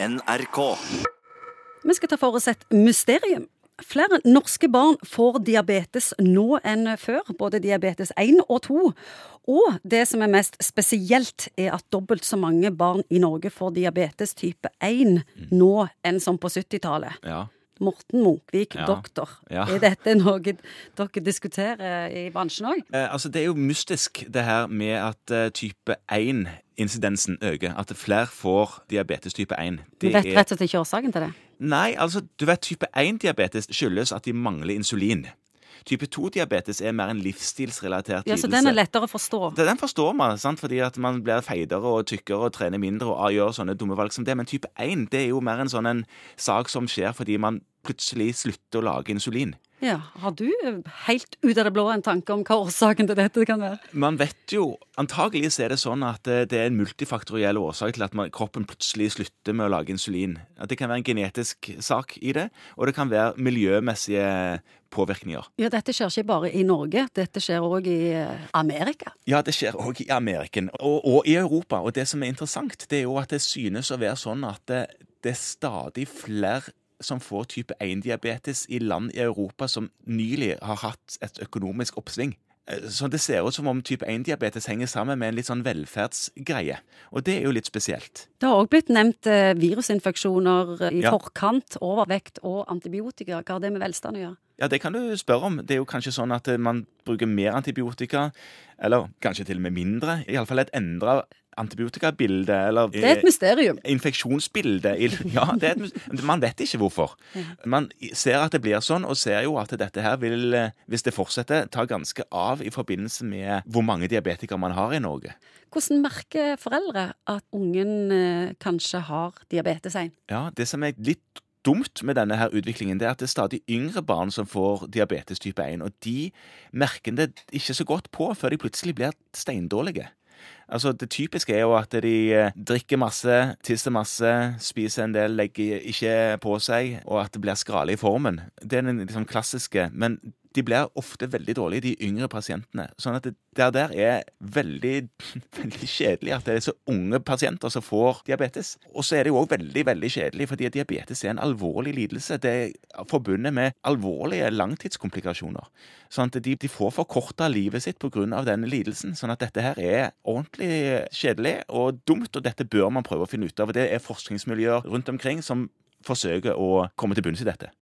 NRK. Vi skal ta for oss et mysterium. Flere norske barn får diabetes nå enn før, både diabetes 1 og 2. Og det som er mest spesielt, er at dobbelt så mange barn i Norge får diabetes type 1 nå enn som på 70-tallet. Ja. Morten Munkvik, Ja. doktor. Ja. Er dette noe dere diskuterer i bransjen òg? Eh, altså, det er jo mystisk, det her med at uh, type 1-incidensen øker. At flere får diabetes type 1. Vi vet rett og slett ikke årsaken til det. Nei, altså, du vet, type 1-diabetes skyldes at de mangler insulin. Type 2-diabetes er mer en livsstilsrelatert Ja. Så den er lettere å forstå. Det, den forstår man, sant? fordi at man blir feidere og tykkere og trener mindre og gjør sånne dumme valg som det. Men type 1 det er jo mer en sånn en sak som skjer fordi man plutselig slutter å lage insulin. Ja, Har du helt ut av det blå en tanke om hva årsaken til dette kan være? Man vet jo, antagelig så er det sånn at eh, det er en multifaktoriell årsak til at man, kroppen plutselig slutter med å lage insulin. At det kan være en genetisk sak i det, og det kan være miljømessige påvirkninger. Ja, Dette skjer ikke bare i Norge, dette skjer òg i eh, Amerika. Ja, det skjer òg i Ameriken og, og i Europa. Og det som er interessant, det er jo at det synes å være sånn at det, det er stadig flere som får type 1-diabetes i land i Europa som nylig har hatt et økonomisk oppsving. Eh, Så det ser ut som om type 1-diabetes henger sammen med en litt sånn velferdsgreie. Og det er jo litt spesielt. Det har òg blitt nevnt eh, virusinfeksjoner eh, i Ja. forkant, overvekt og antibiotika. Hva har det med velstand å gjøre? Ja, det kan du spørre om. Det er jo kanskje sånn at man bruker mer antibiotika, eller kanskje til og med mindre. Iallfall et endra antibiotikabilde, eller Det er et mysterium. infeksjonsbilde. Ja, det et, man vet ikke hvorfor. Man ser at det blir sånn, og ser jo at dette her vil, eh, hvis det fortsetter, ta ganske av i forbindelse med hvor mange diabetikere man har i Norge. Hvordan merker foreldre at ungen eh, kanskje har diabetes 1? Ja, Det som er litt dumt med denne her utviklingen, det er at det er stadig yngre barn som får diabetes type 1, og de merker det ikke så godt på før de plutselig blir steindårlige. Altså, Det typiske er jo at de eh, drikker masse, tisser masse, spiser en del, legger ikke på seg, og at det blir skrale i formen. Det er den liksom klassiske. Men de blir ofte veldig dårlige, de yngre pasientene. Sånn at det der, der er veldig, veldig kjedelig at det er så unge pasienter som får diabetes. Og så er det jo òg veldig veldig kjedelig, fordi diabetes er en alvorlig lidelse. Det er forbundet med alvorlige langtidskomplikasjoner. Sånn at de, de får forkorta livet sitt pga. denne lidelsen. Sånn at dette her er ordentlig kjedelig og dumt, og dette bør man prøve å finne ut av. Og det er forskningsmiljøer rundt omkring som forsøker å komme til bunns i dette.